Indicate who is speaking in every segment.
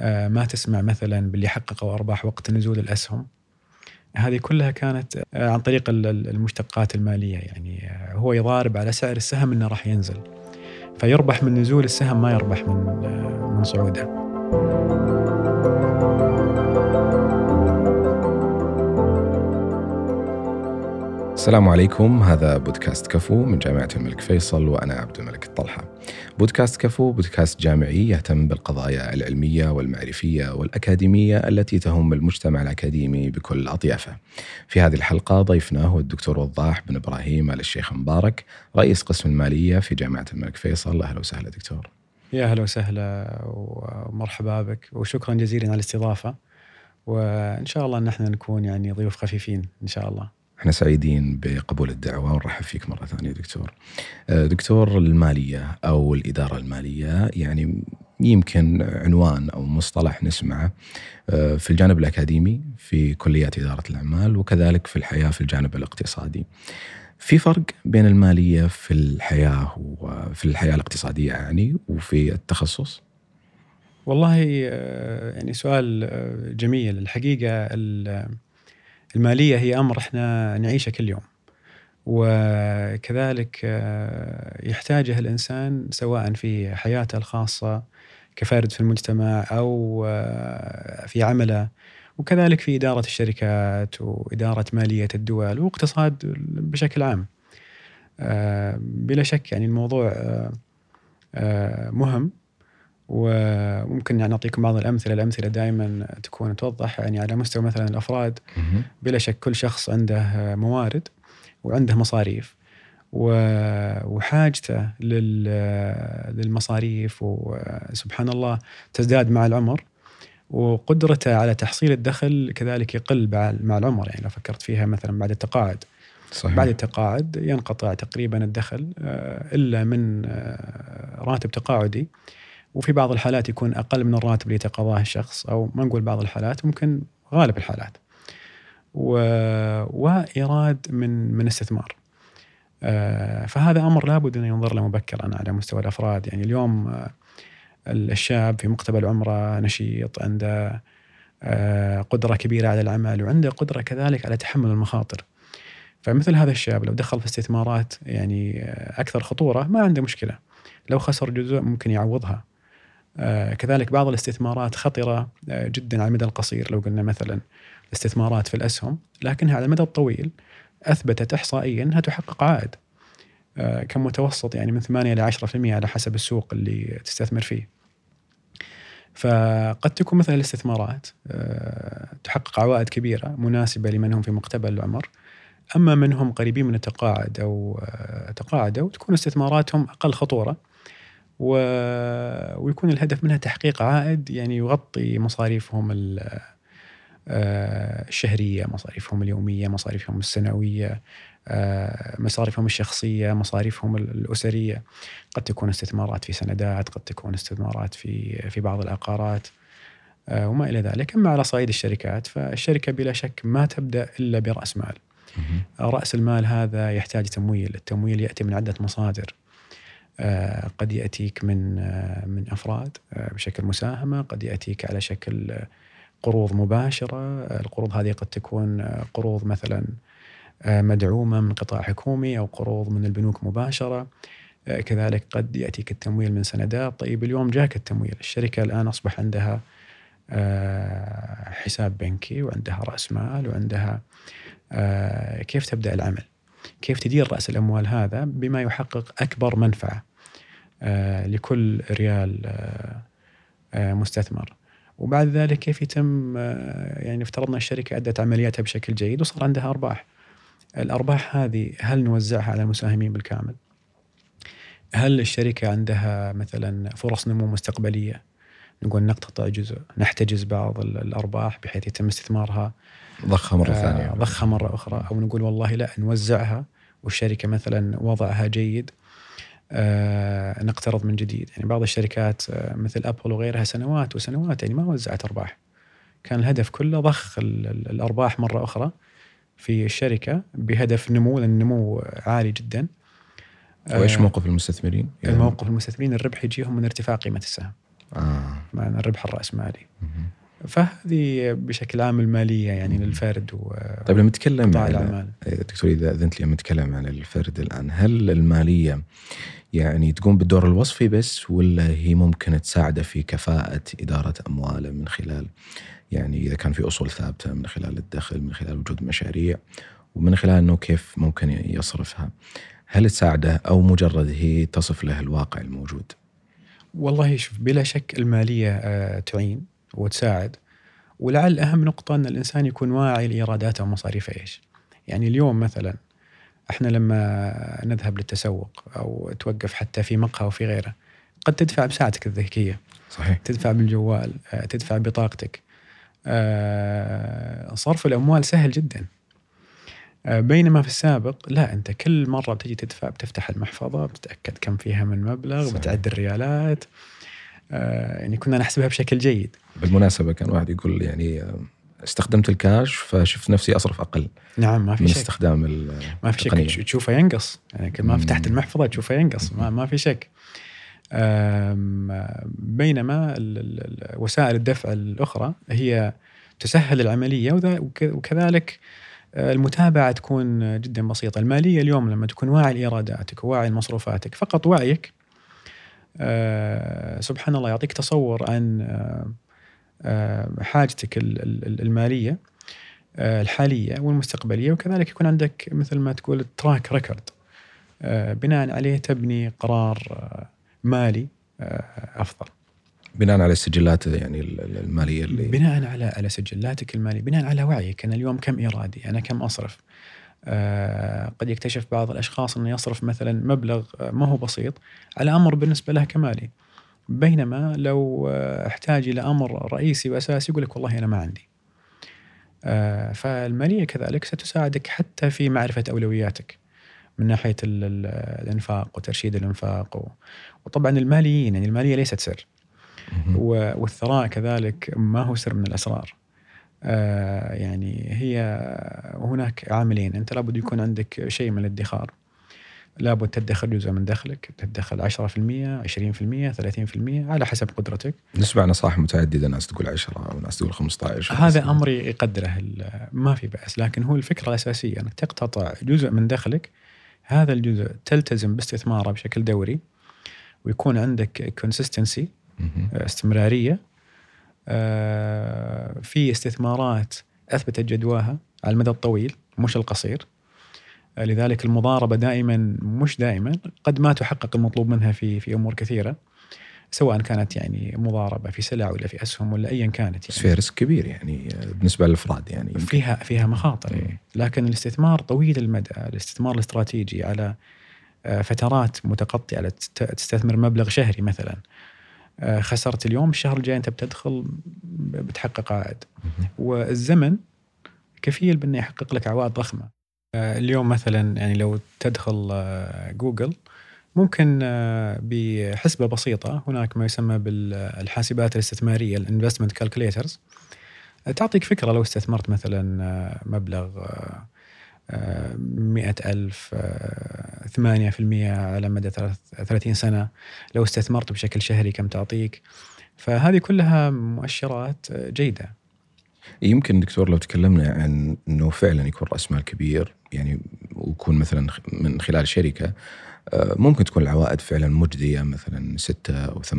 Speaker 1: آه، ما تسمع مثلا باللي حققوا أرباح وقت نزول الأسهم. هذه كلها كانت آه، عن طريق المشتقات المالية. يعني آه، هو يضارب على سعر السهم إنه راح ينزل. فيربح من نزول السهم ما يربح من من صعوده.
Speaker 2: السلام عليكم. هذا بودكاست كفو من جامعة الملك فيصل وأنا عبد الملك الطلحة. بودكاست كفو بودكاست جامعي يهتم بالقضايا العلمية والمعرفية والأكاديمية التي تهم المجتمع الأكاديمي بكل أطيافه. في هذه الحلقة ضيفنا هو الدكتور وضاح بن إبراهيم آل الشيخ مبارك رئيس قسم المالية في جامعة الملك فيصل. أهلا وسهلا دكتور.
Speaker 1: يا أهلا وسهلا ومرحبا بك وشكرا جزيلا على الاستضافة. وإن شاء الله أن إحنا نكون يعني ضيوف خفيفين إن شاء الله.
Speaker 2: إحنا سعيدين بقبول الدعوة ونرحب فيك مرة ثانية دكتور. آه، دكتور المالية أو الإدارة المالية يعني يمكن عنوان أو مصطلح نسمعه آه، في الجانب الأكاديمي في كليات إدارة الأعمال وكذلك في الحياة في الجانب الاقتصادي. في فرق بين المالية في الحياة وفي الحياة الاقتصادية يعني وفي التخصص؟
Speaker 1: والله آه، يعني سؤال جميل الحقيقة المالية هي أمر إحنا نعيشه كل يوم وكذلك آه، يحتاجه الإنسان سواء في حياته الخاصة كفرد في المجتمع أو آه، في عمله وكذلك في إدارة الشركات وإدارة مالية الدول واقتصاد بشكل عام. آه، بلا شك يعني الموضوع مهم وممكن يعني نعطيكم بعض الأمثلة، الأمثلة دائما تكون توضح يعني على مستوى مثلا الأفراد بلا شك كل شخص عنده موارد وعنده مصاريف وحاجته للمصاريف وسبحان الله تزداد مع العمر وقدرته على تحصيل الدخل كذلك يقل مع العمر. يعني لو فكرت فيها مثلا بعد التقاعد. صحيح. بعد التقاعد ينقطع تقريبا الدخل آه، إلا من آه، راتب تقاعدي. وفي بعض الحالات يكون أقل من الراتب اللي يتقاضاه الشخص أو ما نقول بعض الحالات ممكن غالب الحالات. و... وإيراد من من استثمار. آه فهذا أمر لابد انه ينظر له مبكرا على مستوى الأفراد، يعني اليوم آه الشاب في مقتبل عمره نشيط عنده آه قدرة كبيرة على العمل وعنده قدرة كذلك على تحمل المخاطر. فمثل هذا الشاب لو دخل في استثمارات يعني أكثر خطورة ما عنده مشكلة. لو خسر جزء ممكن يعوضها. آه، كذلك بعض الاستثمارات خطرة آه، جدا على المدى القصير لو قلنا مثلا الاستثمارات في الأسهم لكنها على المدى الطويل أثبتت إحصائيا أنها تحقق عائد آه، كمتوسط يعني من 8 إلى 10% على حسب السوق اللي تستثمر فيه. فقد تكون مثلا الاستثمارات تحقق عوائد كبيرة مناسبة لمن هم في مقتبل العمر أما من هم قريبين من التقاعد أو تقاعدوا تكون استثماراتهم أقل خطورة و... ويكون الهدف منها تحقيق عائد يعني يغطي مصاريفهم آه، الشهرية مصاريفهم اليومية مصاريفهم السنوية آه، مصاريفهم الشخصية مصاريفهم الأسرية. قد تكون استثمارات في سندات قد تكون استثمارات في في بعض العقارات آه، وما إلى ذلك. أما على صعيد الشركات فالشركة بلا شك ما تبدأ إلا برأس مال. رأس المال هذا يحتاج تمويل. التمويل يأتي من عدة مصادر. قد يأتيك من آه، من أفراد آه، بشكل مساهمة، قد يأتيك على شكل قروض مباشرة، القروض هذه قد تكون قروض مثلا مدعومة من قطاع حكومي أو قروض من البنوك مباشرة. كذلك قد يأتيك التمويل من سندات، طيب اليوم جاك التمويل، الشركة الآن أصبح عندها حساب بنكي وعندها رأس مال وعندها كيف تبدأ العمل؟ كيف تدير رأس الأموال هذا؟ بما يحقق أكبر منفعة. آه، لكل ريال آه، آه، مستثمر. وبعد ذلك كيف يتم يعني افترضنا الشركة أدت عملياتها بشكل جيد وصار عندها أرباح. الأرباح هذه هل نوزعها على المساهمين بالكامل؟ هل الشركة عندها مثلا فرص نمو مستقبلية؟ نقول نقتطع جزء نحتجز بعض الأرباح بحيث يتم استثمارها.
Speaker 2: ضخها مرة ثانية.
Speaker 1: ضخها مرة أخرى. أو نقول والله لا نوزعها. والشركة مثلا وضعها جيد آه نقترض من جديد. يعني بعض الشركات آه مثل ابل وغيرها سنوات وسنوات يعني ما وزعت أرباح. كان الهدف كله ضخ الأرباح مرة أخرى في الشركة بهدف نمو النمو عالي جدا.
Speaker 2: وايش آه موقف المستثمرين؟
Speaker 1: يعني موقف المستثمرين الربح يجيهم من ارتفاع قيمة السهم.
Speaker 2: آه.
Speaker 1: مع الربح الرأسمالي. فهذه بشكل عام المالية يعني للفرد و
Speaker 2: طيب لما نتكلم عن
Speaker 1: الأعمال
Speaker 2: دكتور إذا اذنت لي لما نتكلم عن الفرد الآن هل المالية يعني تقوم بالدور الوصفي بس ولا هي ممكن تساعده في كفاءة إدارة امواله من خلال يعني إذا كان في أصول ثابتة من خلال الدخل من خلال وجود مشاريع ومن خلال إنه كيف ممكن يصرفها هل تساعده أو مجرد هي تصف له الواقع الموجود؟
Speaker 1: والله شوف بلا شك المالية آه، تعين وتساعد. ولعل أهم نقطة أن الإنسان يكون واعي لايراداته ومصاريفه إيش. يعني اليوم مثلا إحنا لما نذهب للتسوق أو توقف حتى في مقهى وفي غيره قد تدفع بساعتك الذكية.
Speaker 2: صحيح.
Speaker 1: تدفع بالجوال تدفع بطاقتك. آه، صرف الأموال سهل جدا. آه، بينما في السابق لا أنت كل مرة بتجي تدفع بتفتح المحفظة بتتأكد كم فيها من مبلغ
Speaker 2: صحيح.
Speaker 1: بتعد الريالات. يعني كنا نحسبها بشكل جيد.
Speaker 2: بالمناسبة كان واحد يقول يعني آه، استخدمت الكاش فشفت نفسي أصرف أقل
Speaker 1: نعم ما
Speaker 2: من
Speaker 1: في شك.
Speaker 2: استخدام
Speaker 1: ما في شك. تشوفه ينقص. يعني كل ما. فتحت المحفظة تشوفه ينقص. ما, ما في شك. بينما وسائل الدفع الأخرى هي تسهل العملية وكذلك آه، المتابعة تكون جدا بسيطة، المالية اليوم لما تكون واعي لإيراداتك وواعي لمصروفاتك، فقط وعيك آه، سبحان الله يعطيك تصور عن آه، آه، حاجتك ال- ال- المالية آه، الحالية والمستقبلية وكذلك يكون عندك مثل ما تقول تراك ريكورد بناء عليه تبني قرار آه، مالي آه، أفضل.
Speaker 2: بناء على السجلات يعني ال- ال- المالية اللي
Speaker 1: بناء على على سجلاتك المالية، بناء على وعيك أنا اليوم كم إيرادي، أنا كم أصرف. آه قد يكتشف بعض الأشخاص انه يصرف مثلا مبلغ آه، ما هو بسيط على أمر بالنسبة له كمالي. بينما لو آه، أحتاج إلى أمر رئيسي وأساسي يقول لك والله أنا ما عندي. فالمالية كذلك ستساعدك حتى في معرفة أولوياتك من ناحية ال- ال- الإنفاق وترشيد الإنفاق وطبعا الماليين يعني المالية ليست سر. والثراء كذلك ما هو سر من الأسرار. آه يعني هي هناك عاملين أنت لابد يكون عندك شيء من الادخار. لابد تدخر جزء من دخلك، تدخل 10%، 20%، 30% على حسب قدرتك.
Speaker 2: نسمع نصائح متعدده ناس تقول 10 وناس تقول 15
Speaker 1: هذا أمر يقدره ما في بأس، لكن هو الفكرة الأساسية أنك تقتطع جزء من دخلك هذا الجزء تلتزم باستثماره بشكل دوري ويكون عندك consistency
Speaker 2: مهم.
Speaker 1: استمرارية آه، في استثمارات أثبتت جدواها على المدى الطويل مش القصير آه، لذلك المضاربة دائما مش دائما قد ما تحقق المطلوب منها في في أمور كثيرة سواء كانت يعني مضاربة في سلع ولا في أسهم ولا ايا كانت
Speaker 2: بس
Speaker 1: يعني
Speaker 2: فيها risk كبير يعني بالنسبة للأفراد يعني يمكن.
Speaker 1: فيها فيها مخاطر. إيه. لكن الاستثمار طويل المدى الاستثمار الاستراتيجي على آه، فترات متقطعة تستثمر مبلغ شهري مثلا آه، خسرت اليوم الشهر الجاي أنت بتدخل بتحقق عائد. والزمن كفيل بأنه يحقق لك عوائد ضخمة آه، اليوم مثلا يعني لو تدخل آه، جوجل ممكن آه، بحسبة بسيطة هناك ما يسمى بالحاسبات الاستثمارية ال investment calculators تعطيك فكرة لو استثمرت مثلا آه، مبلغ آه، آه، مئة ألف ثمانية في المية على مدى ثلاث- 30 سنة لو استثمرت بشكل شهري كم تعطيك. فهذه كلها مؤشرات جيدة.
Speaker 2: يمكن دكتور لو تكلمنا عن إنه فعلا يكون رأس مال كبير يعني ويكون مثلا من خلال شركة آه، ممكن تكون العوائد فعلا مجدية مثلا 6 أو 8%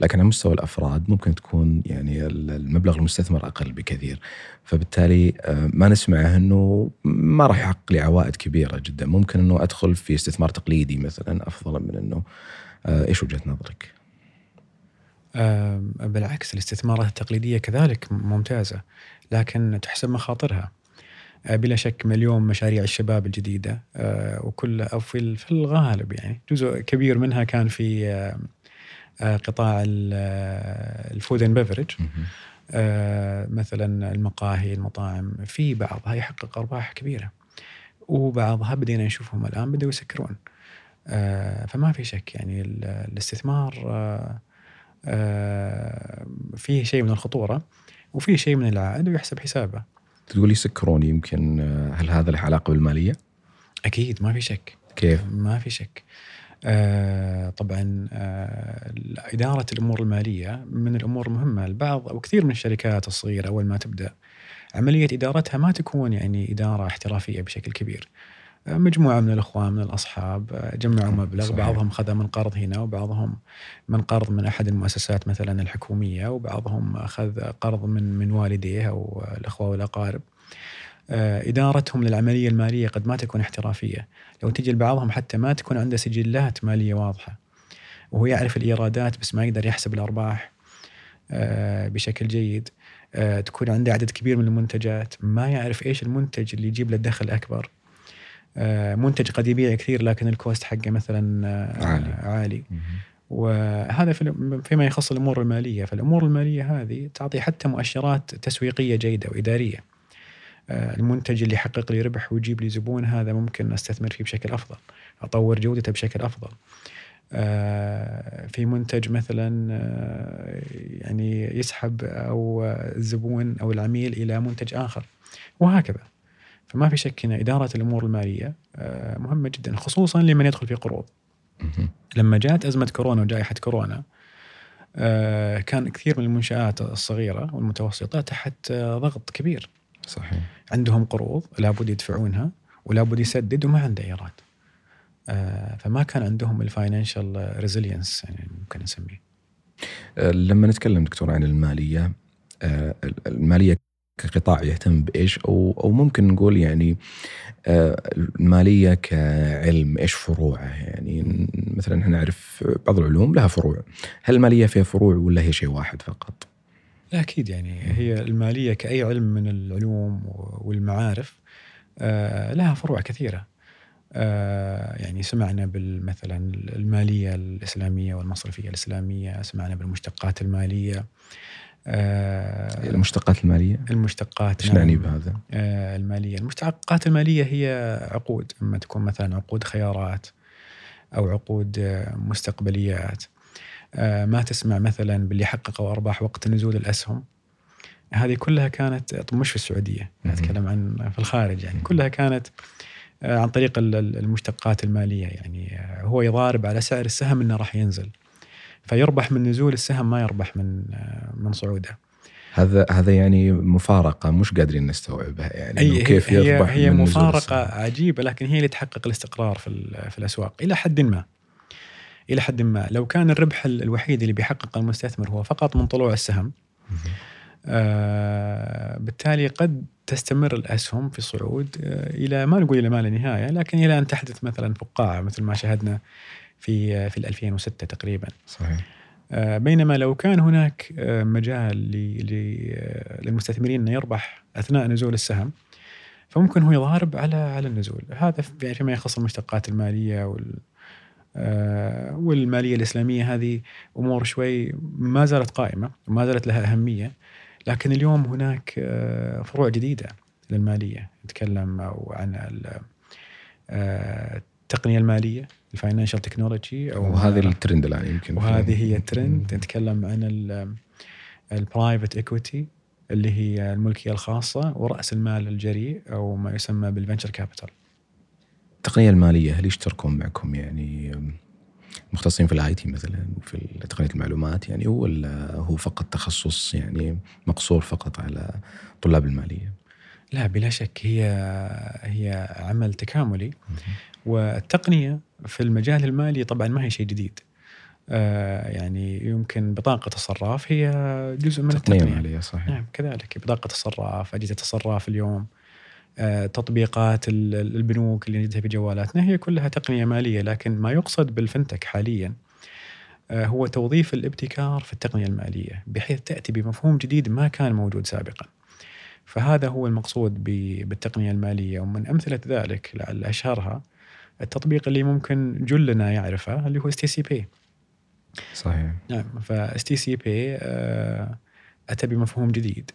Speaker 2: لكن على مستوى الأفراد ممكن تكون يعني المبلغ المستثمر أقل بكثير. فبالتالي آه، ما نسمعه إنه ما راح يحقق لي عوائد كبيرة جدا. ممكن إنه أدخل في استثمار تقليدي مثلا أفضل من إنه آه، إيش وجهة نظرك؟
Speaker 1: آه، بالعكس الاستثمارات التقليدية كذلك ممتازة لكن تحسب مخاطرها. آه، بلا شك اليوم مشاريع الشباب الجديدة آه، وكل أو في في الغالب يعني. جزء كبير منها كان في آه، آه، قطاع ال food and beverage مثلا المقاهي المطاعم في بعضها يحقق أرباح كبيرة. وبعضها بدينا نشوفهم الآن بدأوا يسكرون. آه، فما في شك يعني ال- الاستثمار آه، آه، فيه شيء من الخطورة وفيه شيء من العائد ويحسب حسابه.
Speaker 2: تقول يسكرون يمكن آه، هل هذا له علاقة بالمالية؟
Speaker 1: أكيد ما في شك
Speaker 2: كيف؟
Speaker 1: ما في شك آه طبعا آه إدارة الأمور المالية من الأمور المهمة البعض أو كثير من الشركات الصغيرة أول ما تبدأ عملية إدارتها ما تكون يعني إدارة احترافية بشكل كبير مجموعة من الأخوان من الأصحاب آه جمعوا مبلغ صحيح. بعضهم خذ من قرض هنا وبعضهم من قرض من أحد المؤسسات مثلا الحكومية وبعضهم أخذ قرض من من والديه أو الأخوة والأقارب آه، إدارتهم للعملية المالية قد ما تكون احترافية، لو تجي لبعضهم حتى ما تكون عنده سجلات مالية واضحة. وهو يعرف الإيرادات بس ما يقدر يحسب الأرباح آه، بشكل جيد. تكون عنده عدد كبير من المنتجات، ما يعرف إيش المنتج اللي يجيب له الدخل أكبر. منتج قد يبيع كثير لكن الكوست حقه مثلا عالي, عالي. وهذا فيما يخص الأمور المالية، فالأمور المالية هذه تعطي حتى مؤشرات تسويقية جيدة وإدارية. آه، المنتج اللي يحقق لي ربح ويجيب لي زبون هذا ممكن أستثمر فيه بشكل أفضل أطور جودته بشكل أفضل. آه، في منتج مثلا آه، يعني يسحب أو الزبون أو العميل إلى منتج آخر وهكذا. فما في شك إن إدارة الأمور المالية مهمة جدا خصوصا لمن يدخل في قروض. لما جاءت أزمة كورونا وجائحة كورونا كان كثير من المنشآت الصغيرة والمتوسطة تحت ضغط كبير.
Speaker 2: صحيح.
Speaker 1: عندهم قروض لابد يدفعونها ولابد يسدد وما عنده إيراد. آه فما كان عندهم ال financial resilience يعني ممكن نسميه.
Speaker 2: آه، لما نتكلم دكتور عن المالية آه المالية كقطاع يهتم بإيش؟ أو أو ممكن نقول يعني آه، المالية كعلم إيش فروعه؟ يعني مثلا إحنا نعرف بعض العلوم لها فروع. هل المالية فيها فروع ولا هي شيء واحد فقط؟
Speaker 1: لا أكيد يعني هي المالية كأي علم من العلوم والمعارف آه، لها فروع كثيرة. آه، يعني سمعنا مثلا المالية الإسلامية والمصرفية الإسلامية سمعنا بالمشتقات
Speaker 2: المالية. المشتقات المالية؟
Speaker 1: المشتقات
Speaker 2: إيش نعني نعم. بهذا؟
Speaker 1: المالية. المشتقات المالية هي عقود أما تكون مثلا عقود خيارات أو عقود مستقبليات. آه، ما تسمع مثلا باللي حققوا أرباح وقت نزول الأسهم. هذه كلها كانت مش في السعودية أتكلم عن في الخارج يعني. كلها كانت آه، عن طريق المشتقات المالية يعني. آه، هو يضارب على سعر السهم إنه راح ينزل. فيربح من نزول السهم ما يربح من من صعوده.
Speaker 2: هذا هذا يعني مفارقة مش قادرين نستوعبها يعني
Speaker 1: أي كيف يربح هي, هي من مفارقة عجيبة لكن هي اللي تحقق الاستقرار في في الأسواق. إلى حد ما إلى حد ما لو كان الربح الوحيد اللي بيحقق المستثمر هو فقط من طلوع السهم آه بالتالي قد تستمر الأسهم في الصعود آه إلى ما نقول إلى ما لا نهاية لكن إلى أن تحدث مثلا فقاعة مثل ما شاهدنا في في 2006 تقريبا.
Speaker 2: صحيح.
Speaker 1: آه بينما لو كان هناك آه مجال آه، للمستثمرين انه يربح أثناء نزول السهم فممكن هو يضارب على على النزول، هذا يعني فيما يخص المشتقات المالية وال والمالية الإسلامية هذه أمور شوي ما زالت قائمة وما زالت لها أهمية لكن اليوم هناك فروع جديدة للمالية نتكلم عن التقنية المالية ال financial technology
Speaker 2: أو وهذه الترند الآن يمكن
Speaker 1: وهذه هي الترند نتكلم عن ال private equity اللي هي الملكية الخاصة ورأس المال الجريء أو ما يسمى بال venture
Speaker 2: capital التقنية المالية هل يشتركون معكم يعني مختصين في ال IT مثلا وفي تقنية المعلومات؟ يعني ولا هو فقط تخصص يعني مقصور فقط على طلاب المالية؟
Speaker 1: لا بلا شك هي هي عمل تكاملي. والتقنية في المجال المالي طبعا ما هي شيء جديد. آه يعني يمكن بطاقة الصراف هي جزء من التقنية المالية
Speaker 2: صحيح
Speaker 1: نعم كذلك بطاقة الصراف أجهزة الصراف اليوم آه، تطبيقات البنوك اللي نجدها في جوالاتنا هي كلها تقنية مالية لكن ما يقصد بالفنتك حاليا آه، هو توظيف الابتكار في التقنية المالية بحيث تأتي بمفهوم جديد ما كان موجود سابقا. فهذا هو المقصود بالتقنية المالية ومن أمثلة ذلك لعل أشهرها التطبيق اللي ممكن جلنا يعرفه اللي هو STC Pay.
Speaker 2: صحيح.
Speaker 1: نعم ف STC Pay أتى بمفهوم جديد.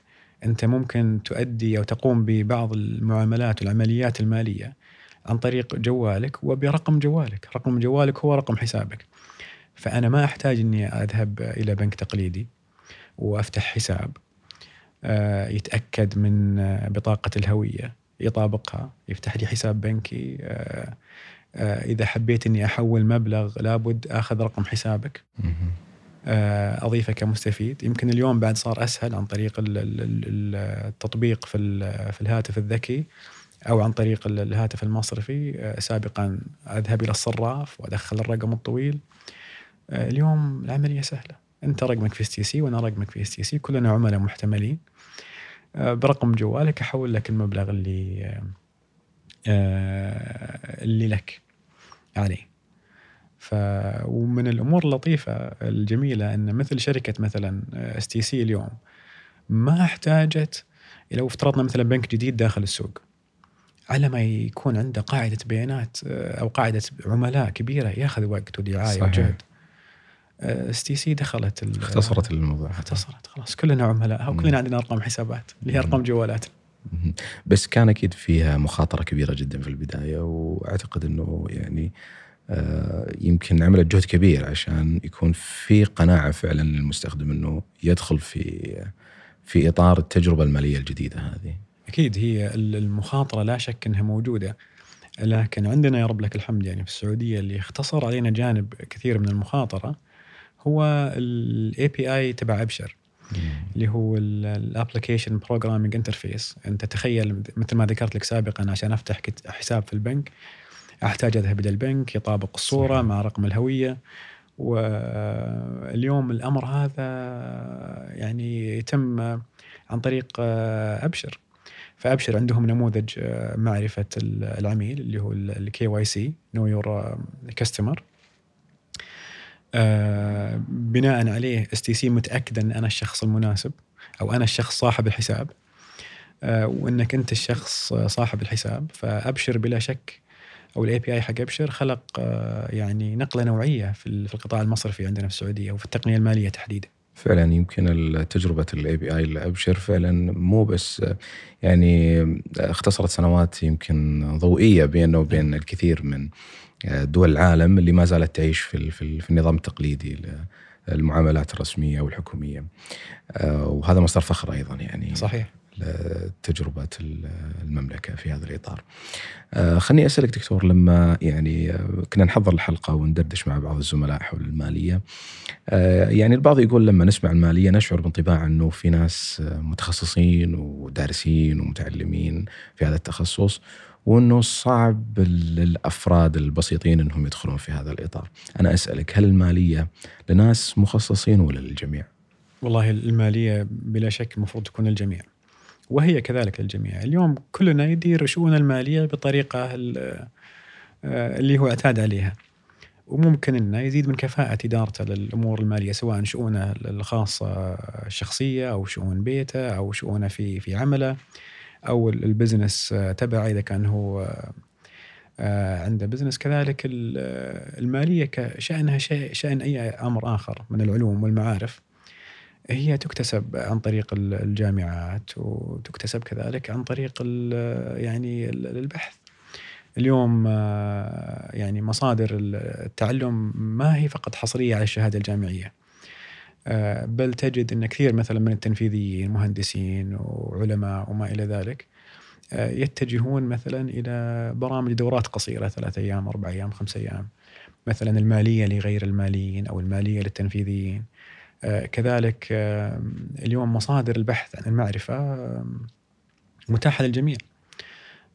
Speaker 1: أنت ممكن تؤدي أو تقوم ببعض المعاملات والعمليات المالية عن طريق جوالك وبرقم جوالك، رقم جوالك هو رقم حسابك. فأنا ما أحتاج إني أذهب إلى بنك تقليدي وأفتح حساب آه، يتأكد من بطاقة الهوية يطابقها يفتح لي حساب بنكي آه، إذا حبيت إني أحول مبلغ لابد أخذ رقم حسابك. آه، أضيفه كمستفيد. يمكن اليوم بعد صار أسهل عن طريق التطبيق في في الهاتف الذكي أو عن طريق الهاتف المصرفي. آه، سابقا أذهب إلى الصراف وأدخل الرقم الطويل. آه، اليوم العملية سهلة. أنت رقمك في STC وأنا رقمك في STC. كلنا عملاء محتملين. برقم جوالك أحول لك المبلغ اللي اللي لك عليه. ف ومن الأمور اللطيفة الجميلة أن مثل شركة مثلا STC اليوم ما احتاجت لو افترضنا مثلا بنك جديد داخل السوق. على ما يكون عنده قاعدة بيانات أو قاعدة عملاء كبيرة ياخذ وقت ودعايه. وجهد. STC دخلت
Speaker 2: اختصرت الموضوع.
Speaker 1: اختصرت خلاص. كلنا عملاء وكلنا عندنا أرقام حسابات اللي هي أرقام جوالات
Speaker 2: بس كان أكيد فيها مخاطرة كبيرة جدا في البداية وأعتقد إنه يعني آه، يمكن عملت جهد كبير عشان يكون في قناعة فعلا للمستخدم إنه يدخل في في إطار التجربة المالية الجديدة هذه.
Speaker 1: أكيد هي المخاطرة لا شك إنها موجودة. لكن عندنا يا رب لك الحمد يعني في السعودية اللي اختصر علينا جانب كثير من المخاطرة هو ال API تبع أبشر. اللي هو ال application programming interface أنت تخيل مثل ما ذكرت لك سابقا عشان أفتح حساب في البنك أحتاج أذهب إلى البنك يطابق الصورة صحيح. مع رقم الهوية. واليوم الأمر هذا يعني يتم عن طريق أبشر. فأبشر عندهم نموذج معرفة العميل اللي هو ال KYC know your customer بناء عليه STC متاكد إن أنا الشخص المناسب أو أنا الشخص صاحب الحساب آه، وإنك أنت الشخص صاحب الحساب فأبشر بلا شك أو ال API حق أبشر خلق آه، يعني نقلة نوعية في القطاع المصرفي عندنا في السعودية وفي التقنية المالية تحديدا.
Speaker 2: فعلا يمكن تجربة الاي بي اي لابشر فعلا مو بس يعني اختصرت سنوات يمكن ضوئية بيننا وبين الكثير من دول العالم اللي ما زالت تعيش في في النظام التقليدي المعاملات الرسمية والحكوميه آه، وهذا مصدر فخر أيضا يعني
Speaker 1: صحيح.
Speaker 2: لتجربة المملكة في هذا الإطار. آه، خلني أسألك دكتور لما يعني آه، كنا نحضر الحلقة وندردش مع بعض الزملاء حول المالية يعني البعض يقول لما نسمع المالية نشعر بانطباع أنه في ناس متخصصين ودارسين ومتعلمين في هذا التخصص وإنه صعب للافراد البسيطين إنهم يدخلون في هذا الإطار. أنا أسألك هل المالية لناس مخصصين ولا للجميع؟
Speaker 1: والله المالية بلا شك المفروض تكون للجميع. وهي كذلك للجميع اليوم كلنا يدير شؤونه المالية بطريقة آه، اللي هو أعتاد عليها وممكن إنه يزيد من كفاءة إدارته للأمور المالية سواء شؤونه الخاصة الشخصية أو شؤون بيته أو شؤونه في في عمله أو ال business تبعه إذا كان هو آه، عنده business كذلك المالية كشأنها شيء شأن أي أمر آخر من العلوم والمعارف هي تكتسب عن طريق الجامعات وتكتسب كذلك عن طريق يعني البحث. اليوم آه، يعني مصادر التعلم ما هي فقط حصرية على الشهادة الجامعية. آه، بل تجد إن كثير مثلا من التنفيذيين مهندسين وعلماء وما إلى ذلك آه، يتجهون مثلا إلى برامج دورات قصيرة ثلاث أيام أربع أيام خمس أيام مثلا المالية لغير الماليين أو المالية للتنفيذيين. آه، كذلك اليوم مصادر البحث عن المعرفة متاحة للجميع.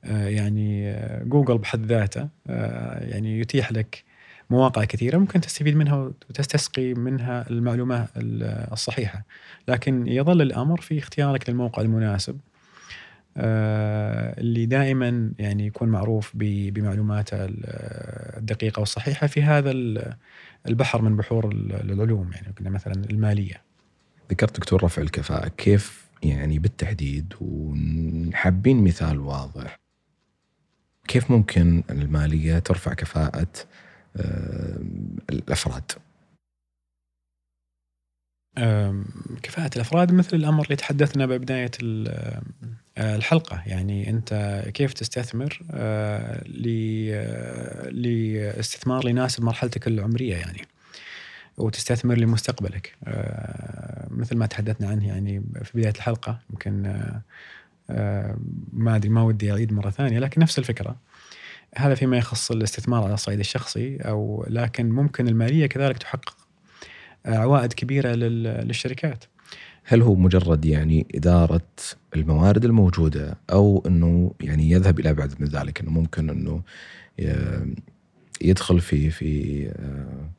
Speaker 1: آه، يعني آه، جوجل بحد ذاته يعني يتيح لك مواقع كثيرة ممكن تستفيد منها وتستسقي منها المعلومة الصحيحة. لكن يظل الأمر في اختيارك للموقع المناسب. اللي دائما يعني يكون معروف بمعلوماته الدقيقة والصحيحة في هذا البحر من بحور العلوم يعني قلنا مثلا المالية.
Speaker 2: ذكرت دكتور رفع الكفاءة، كيف يعني بالتحديد وحابين مثال واضح. كيف ممكن المالية ترفع كفاءة آه، الأفراد؟
Speaker 1: كفاءة الأفراد مثل الأمر اللي تحدثنا ببداية آه، الحلقة. يعني أنت كيف تستثمر آه، آه، لاستثمار يناسب مرحلتك العمرية يعني وتستثمر لمستقبلك. مثل ما تحدثنا عنه يعني في بداية الحلقة يمكن ما أدري ما ودي أعيد مرة ثانية لكن نفس الفكرة. هذا فيما يخص الاستثمار على الصعيد الشخصي أو لكن ممكن المالية كذلك تحقق عوائد كبيرة للشركات.
Speaker 2: هل هو مجرد يعني إدارة الموارد الموجودة أو إنه يعني يذهب إلى ابعد من ذلك إنه ممكن إنه يدخل في في آه،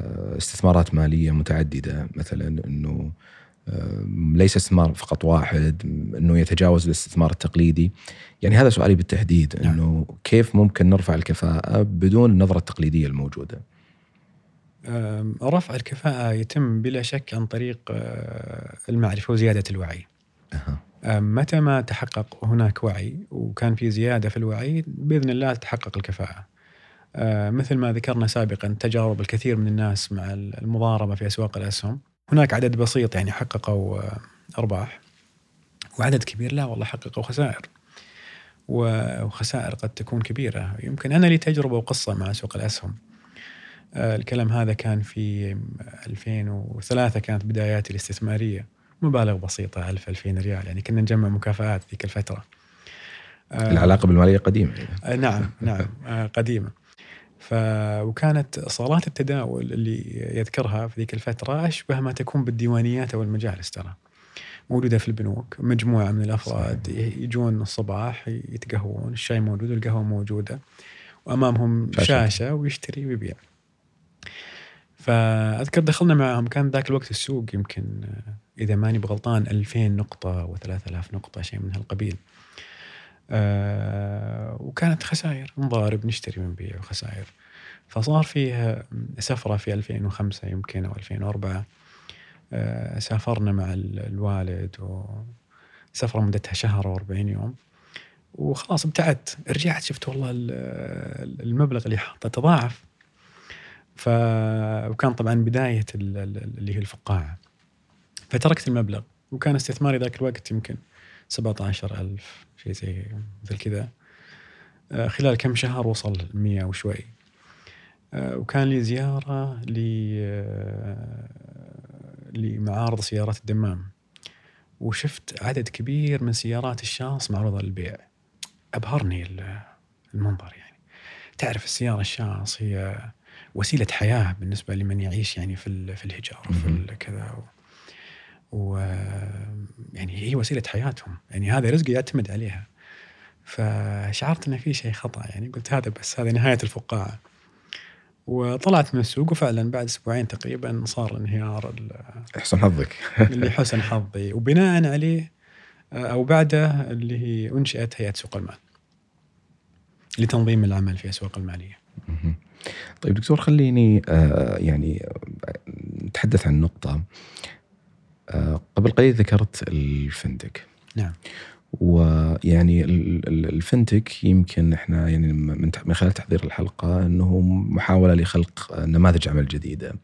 Speaker 2: آه، استثمارات مالية متعددة مثلا إنه آه، ليس استثمار فقط واحد إنه يتجاوز الاستثمار التقليدي. يعني هذا سؤالي بالتحديد نعم. إنه كيف ممكن نرفع الكفاءة بدون النظرة التقليدية الموجودة؟
Speaker 1: رفع الكفاءة يتم بلا شك عن طريق المعرفة وزيادة الوعي. أه. متى ما تحقق هناك وعي وكان في زيادة في الوعي بإذن الله تتحقق الكفاءة. آه، مثل ما ذكرنا سابقا تجارب الكثير من الناس مع المضاربة في أسواق الأسهم. هناك عدد بسيط يعني حققوا آه، أرباح. وعدد كبير لا والله حققوا خسائر. وخسائر قد تكون كبيرة. يمكن أنا لي تجربة وقصة مع سوق الأسهم. آه، الكلام هذا كان في 2003 كانت بداياتي الاستثمارية. مبالغ بسيطة 1000 2000 ريال. يعني كنا نجمع مكافآت ذيك الفترة.
Speaker 2: العلاقة بالمالية قديمة.
Speaker 1: نعم نعم قديمة. ف وكانت صالات التداول اللي يذكرها في ذيك الفترة أشبه ما تكون بالديوانيات أو المجالس ترى. موجودة في البنوك مجموعة من الأفراد صحيح. يجون الصباح يتقهوون الشاي موجود والقهوة موجودة وأمامهم شاشة, شاشة ويشتري ويبيع. فأذكر دخلنا معهم كان ذاك الوقت السوق يمكن إذا ماني بغلطان 2000 نقطة و3000 نقطة شيء من هالقبيل. آه وكانت خسائر. نضارب نشتري ونبيع وخسائر. فصار فيه سفرة في 2005 يمكن أو 2004 آه سافرنا مع الوالد وسفرة مدتها شهر و40 يوم. وخلاص ابتعدت. رجعت شفت والله المبلغ اللي حاطه تضاعف. ف وكان طبعا بداية اللي هي الفقاعة. فتركت المبلغ. وكان استثماري ذاك الوقت يمكن 17000 شيء زي مثل كذا. آه، خلال كم شهر وصل 100 وشوي. آه، وكان لي زيارة آه، لمعارض سيارات الدمام. وشفت عدد كبير من سيارات الشاص معروضة للبيع. أبهرني المنظر يعني. تعرف السيارة الشاص هي وسيلة حياة بالنسبة لمن يعيش يعني في في الهجر وفي كذا و يعني هي وسيلة حياتهم. يعني هذا رزق يعتمد عليها. فشعرت ان في شيء خطأ. يعني قلت هذا بس هذه نهاية الفقاعة. وطلعت من السوق وفعلا بعد أسبوعين تقريبا صار انهيار
Speaker 2: حسن حظك.
Speaker 1: اللي حسن حظي. وبناء عليه أو بعده اللي هي أنشئت هيئة سوق المال. لتنظيم العمل في الاسواق المالية.
Speaker 2: طيب دكتور خليني آه، يعني نتحدث عن نقطة. قبل قليل ذكرت الفنتك
Speaker 1: نعم
Speaker 2: ويعني ال fintech يمكن إحنا يعني من خلال تحضير الحلقة إنه محاولة لخلق نماذج عمل جديدة.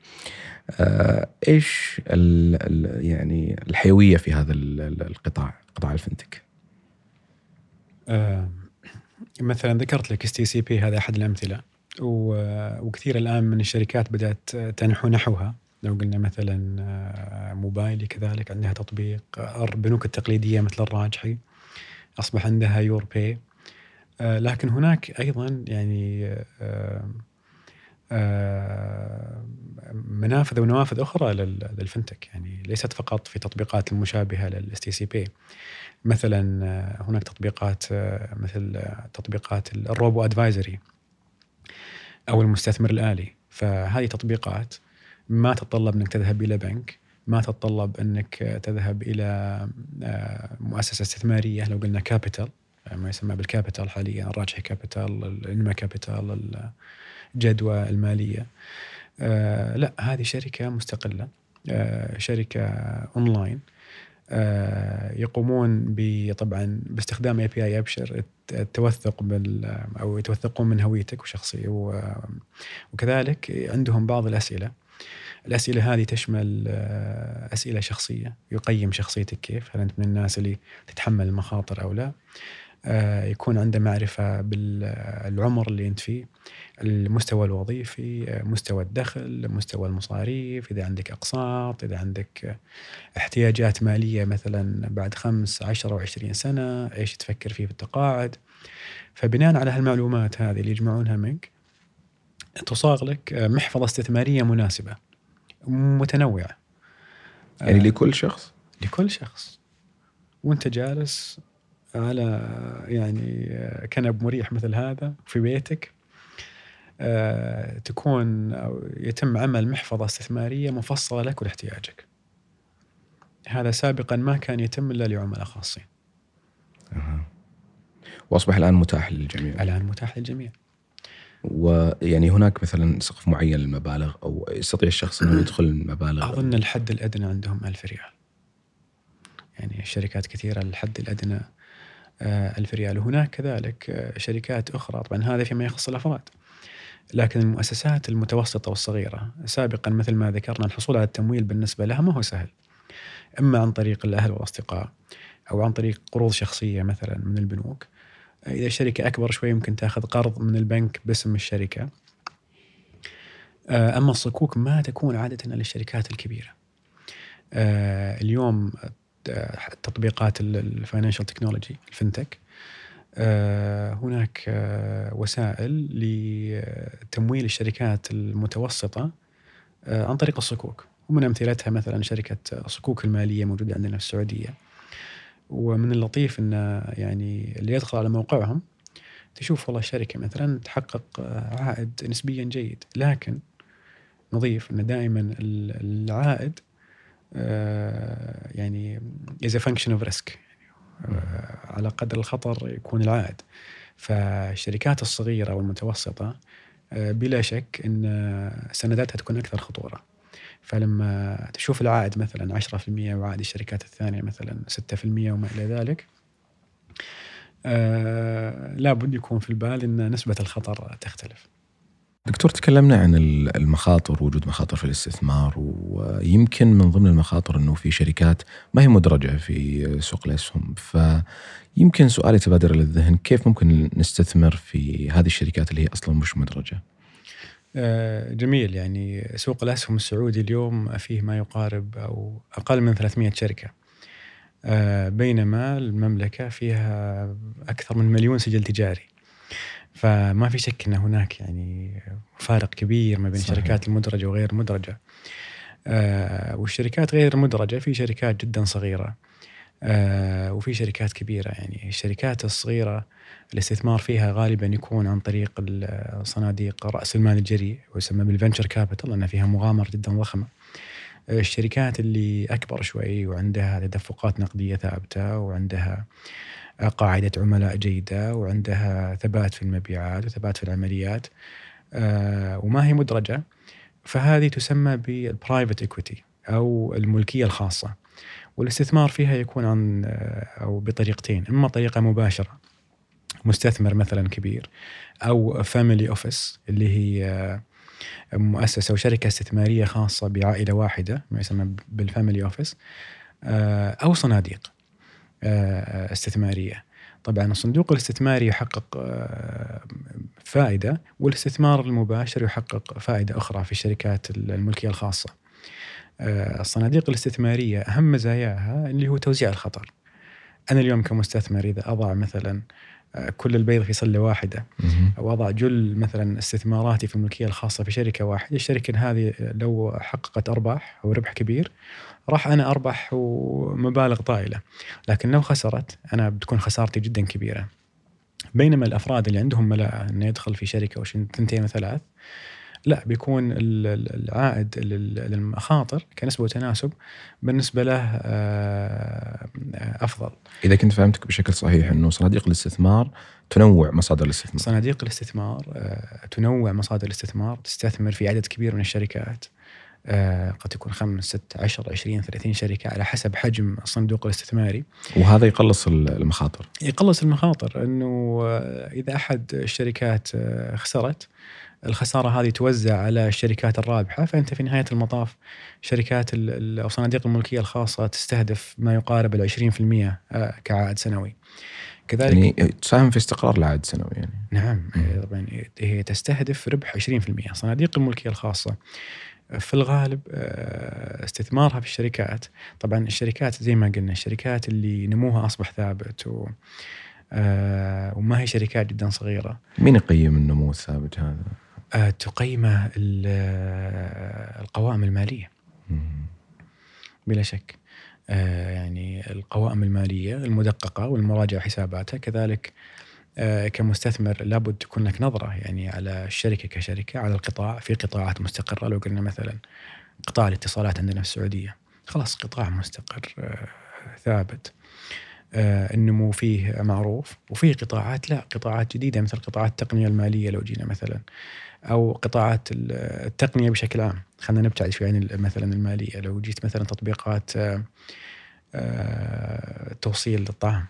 Speaker 2: آه، إيش ال يعني الحيوية في هذا القطاع قطاع ال fintech؟
Speaker 1: آه مثلا ذكرت لك STC Pay هذا أحد الأمثلة وكثير الآن من الشركات بدأت تنحو نحوها لو قلنا مثلا آه، موبايلي كذلك عندها تطبيق البنوك التقليدية مثل الراجحي أصبح عندها urpay آه، لكن هناك أيضا يعني آه، منافذ ونوافذ أخرى لل fintech. يعني ليست فقط في تطبيقات المشابهة لل STC Pay. مثلا هناك تطبيقات مثل تطبيقات ال robo advisory أو المستثمر الآلي. فهذه تطبيقات ما تتطلب إنك تذهب إلى بنك ما تتطلب إنك تذهب إلى آه، مؤسسة استثمارية لو قلنا capital آه، ما يسمى بال capital حاليا الراجحي Capital الإنماء Capital جدوى المالية. آه، لا هذه شركة مستقلة شركة اونلاين يقومون طبعا باستخدام API أبشر التوثق بال أو يتوثقون من هويتك وشخصية وكذلك عندهم بعض الأسئلة. الأسئلة هذه تشمل آه، أسئلة شخصية يقيم شخصيتك كيف هل أنت من الناس اللي تتحمل المخاطر أو لا؟ آه، يكون عنده معرفة بالعمر اللي أنت فيه المستوى الوظيفي مستوى الدخل مستوى المصاريف إذا عندك أقساط إذا عندك احتياجات مالية مثلا بعد خمس عشر أو عشرين سنة إيش تفكر فيه في التقاعد. فبناء على هالمعلومات هذه اللي يجمعونها منك تصاغ لك محفظة استثمارية مناسبة. متنوعة
Speaker 2: يعني لكل شخص؟
Speaker 1: لكل شخص. وانت جالس على يعني كنب مريح مثل هذا في بيتك آه، تكون أو يتم عمل محفظة استثمارية مفصلة لك ولاحتياجك هذا سابقا ما كان يتم إلا لعملاء خاصين.
Speaker 2: أه. وأصبح الآن متاح للجميع.
Speaker 1: الآن متاح للجميع.
Speaker 2: ويعني هناك مثلا سقف معين للمبالغ أو يستطيع الشخص إنه يدخل المبالغ.
Speaker 1: أظن الحد الأدنى عندهم ألف ريال. يعني شركات كثيرة الحد الأدنى آه، ألف ريال. وهناك كذلك آه، شركات أخرى. طبعا هذا فيما يخص الأفراد. لكن المؤسسات المتوسطة والصغيرة سابقا مثل ما ذكرنا الحصول على التمويل بالنسبة لها ما هو سهل. إما عن طريق الأهل والأصدقاء أو عن طريق قروض شخصية مثلا من البنوك. إذا الشركة أكبر شوي ممكن تأخذ قرض من البنك باسم الشركة. آه، أما الصكوك ما تكون عادة للشركات الكبيرة. اليوم تطبيقات ال financial technology ال fintech آه، هناك آه، وسائل لتمويل الشركات المتوسطة آه، عن طريق الصكوك. ومن أمثلتها مثلا شركة الصكوك المالية موجودة عندنا في السعودية. ومن اللطيف أن يعني اللي يدخل على موقعهم تشوف والله الشركة مثلا تحقق عائد نسبيا جيد. لكن نضيف أن دائما العائد يعني is a function of risk. على قدر الخطر يكون العائد. فالشركات الصغيرة والمتوسطة آه، بلا شك أن سنداتها تكون أكثر خطورة. فلما تشوف العائد مثلا 10% وعائد الشركات الثانية مثلا 6% وما إلى ذلك آه لابد يكون في البال أن نسبة الخطر تختلف
Speaker 2: دكتور تكلمنا عن المخاطر وجود مخاطر في الاستثمار ويمكن من ضمن المخاطر إنه في شركات ما هي مدرجة في سوق الأسهم فيمكن سؤال يتبادر إلى الذهن كيف ممكن نستثمر في هذه الشركات اللي هي أصلا مش مدرجة؟
Speaker 1: آه، جميل. يعني سوق الأسهم السعودي اليوم فيه ما يقارب أو أقل من 300 شركة. آه، بينما المملكة فيها أكثر من مليون سجل تجاري. فما في شك إن هناك يعني فارق كبير ما بين الشركات المدرجة وغير المدرجة. آه والشركات غير المدرجة في شركات جدا صغيرة. وفي شركات كبيرة يعني الشركات الصغيرة الاستثمار فيها غالبا يكون عن طريق صناديق رأس المال الجريء ويسمى بال venture capital لأن فيها مغامرة جدا ضخمه. الشركات اللي أكبر شوي وعندها تدفقات نقدية ثابتة وعندها قاعدة عملاء جيدة وعندها ثبات في المبيعات وثبات في العمليات آه، وما هي مدرجة فهذه تسمى بال private equity أو الملكية الخاصة والاستثمار فيها يكون عن آه، أو بطريقتين إما طريقة مباشرة مستثمر مثلا كبير أو family office اللي هي آه، مؤسسة أو شركة استثمارية خاصة بعائلة واحدة ما يسمى بال family office أو صناديق آه، استثمارية. طبعا الصندوق الاستثماري يحقق آه، فائدة والاستثمار المباشر يحقق فائدة أخرى في الشركات الملكية الخاصة. آه، الصناديق الاستثمارية أهم مزاياها اللي هو توزيع الخطر. أنا اليوم كمستثمر إذا أضع مثلا كل البيض في سله واحدة أو أضع جل مثلا استثماراتي في الملكية الخاصة في شركة واحدة، الشركة هذه لو حققت أرباح أو ربح كبير راح أنا أربح ومبالغ طائلة. لكن لو خسرت أنا بتكون خسارتي جدا كبيرة. بينما الأفراد اللي عندهم ملاءه إنه يدخل في شركة وش ثنتين وثلاث لا بيكون العائد للمخاطر كنسبة وتناسب بالنسبة له آه، أفضل.
Speaker 2: إذا كنت فهمتك بشكل صحيح إنه صناديق الاستثمار تنوع مصادر الاستثمار.
Speaker 1: صناديق الاستثمار آه، تنوع مصادر الاستثمار، تستثمر في عدد كبير من الشركات. آه، قد تكون خمس ست عشر عشرين ثلاثين شركة على حسب حجم الصندوق الاستثماري
Speaker 2: وهذا يقلص المخاطر
Speaker 1: يقلص المخاطر أنه آه، إذا أحد الشركات خسرت الخسارة هذه توزع على الشركات الرابحة فأنت في نهاية المطاف شركات أو صناديق الملكية الخاصة تستهدف ما يقارب العشرين في المية كعائد سنوي.
Speaker 2: كذلك يعني تساهم في استقرار العائد السنوي يعني.
Speaker 1: نعم طبعا هي تستهدف ربح 20% صناديق الملكية الخاصة في الغالب آه، استثمارها في الشركات. طبعا الشركات زي ما قلنا الشركات اللي نموها أصبح ثابت و آه، وما هي شركات جدا صغيرة.
Speaker 2: مين يقيم النمو الثابت هذا؟
Speaker 1: آه، تقيمه القوائم المالية. بلا شك. يعني القوائم المالية المدققة والمراجعه حساباتها كذلك آه، كمستثمر لابد تكون لك نظرة يعني على الشركة كشركة على القطاع في قطاعات مستقرة. لو قلنا مثلا قطاع الاتصالات عندنا في السعودية خلاص قطاع مستقر آه، ثابت. آه، النمو فيه معروف وفي قطاعات لا قطاعات جديدة مثل قطاعات التقنية المالية. لو جينا مثلا أو قطاعات التقنية بشكل عام. خلينا نبتعد شوي عن مثلا المالية. لو جيت مثلا تطبيقات توصيل الطعام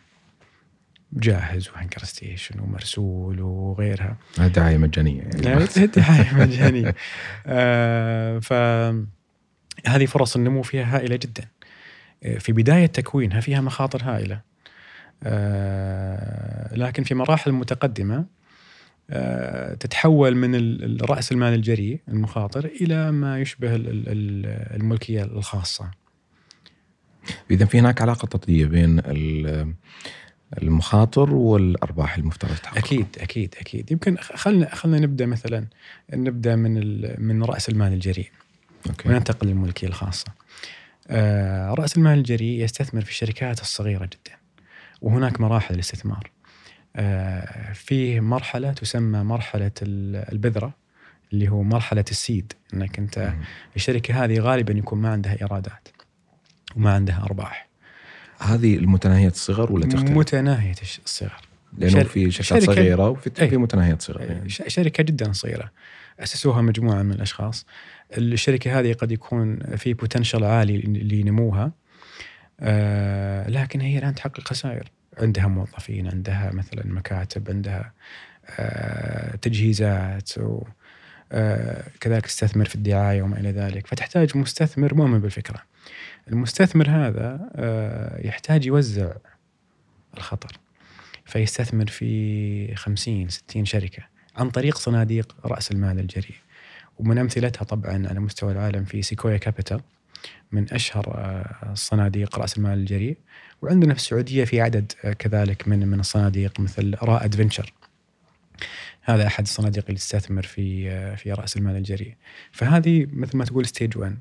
Speaker 1: جاهز وهنكر ستيشن ومرسول وغيرها.
Speaker 2: دعاية مجانية
Speaker 1: يعني. دعاية مجانية. آه فهذه فرص النمو فيها هائلة جدا. آه، في بداية تكوينها فيها مخاطر هائلة. آه لكن في مراحل متقدمة آه تتحول من رأس المال الجريء المخاطر إلى ما يشبه الملكية الخاصة.
Speaker 2: إذا في هناك علاقة تطبيقية بين المخاطر والأرباح المفترض تحقق
Speaker 1: أكيد أكيد أكيد. يمكن خلنا خلنا نبدأ مثلا نبدأ من من رأس المال الجريء أوكي. وننتقل للملكية الخاصة. آه رأس المال الجريء يستثمر في الشركات الصغيرة جدا. وهناك مراحل الاستثمار. آه في مرحلة تسمى مرحلة البذرة اللي هو مرحلة السيد. إنك أنت. الشركة هذه غالبا يكون ما عندها إيرادات وما عندها أرباح.
Speaker 2: هذه المتناهية الصغر ولا تختلف؟
Speaker 1: متناهية الصغر.
Speaker 2: لأنه في شركات صغيرة وفي في متناهية صغر. يعني.
Speaker 1: شركة جدا صغيرة. أسسوها مجموعة من الأشخاص. الشركة هذه قد يكون في بوتنشل عالي لنموها. آه لكن هي الآن تحقق خسائر. عندها موظفين عندها مثلا مكاتب عندها آه تجهيزات و آه كذلك تستثمر في الدعاية وما إلى ذلك. فتحتاج مستثمر مؤمن بالفكرة. المستثمر هذا آه، يحتاج يوزع الخطر فيستثمر في 50 60 شركة عن طريق صناديق رأس المال الجريء. ومن أمثلتها طبعا على مستوى العالم في Sequoia Capital. من أشهر آه، صناديق رأس المال الجريء. وعندنا في السعودية في عدد آه، كذلك من من الصناديق مثل رائد Ventures هذا أحد الصناديق اللي تستثمر في في رأس المال الجريء. فهذه مثل ما تقول stage 1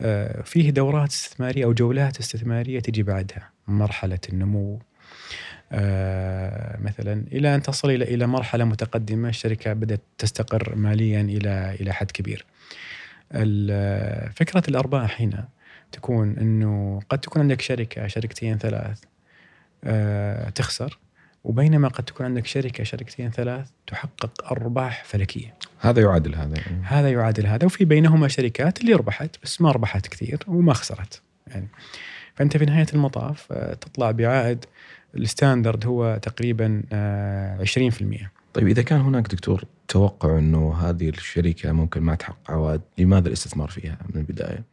Speaker 1: آه، فيه دورات استثمارية أو جولات استثمارية تجي بعدها. مرحلة النمو. آه، مثلا إلى أن تصل إلى إلى مرحلة متقدمة الشركة بدأت تستقر ماليا إلى إلى حد كبير. فكرة الأرباح هنا تكون إنه قد تكون عندك شركة شركتين ثلاث آه، تخسر وبينما قد تكون عندك شركة شركتين ثلاث تحقق أرباح فلكية.
Speaker 2: هذا يعادل هذا.
Speaker 1: هذا يعادل هذا وفي بينهما شركات اللي ربحت بس ما ربحت كثير وما خسرت يعني. فأنت في نهاية المطاف آه، تطلع بعائد الستاندرد هو تقريبا 20%.
Speaker 2: طيب إذا كان هناك دكتور توقع إنه هذه الشركة ممكن ما تحقق عوائد، لماذا الاستثمار فيها من البداية؟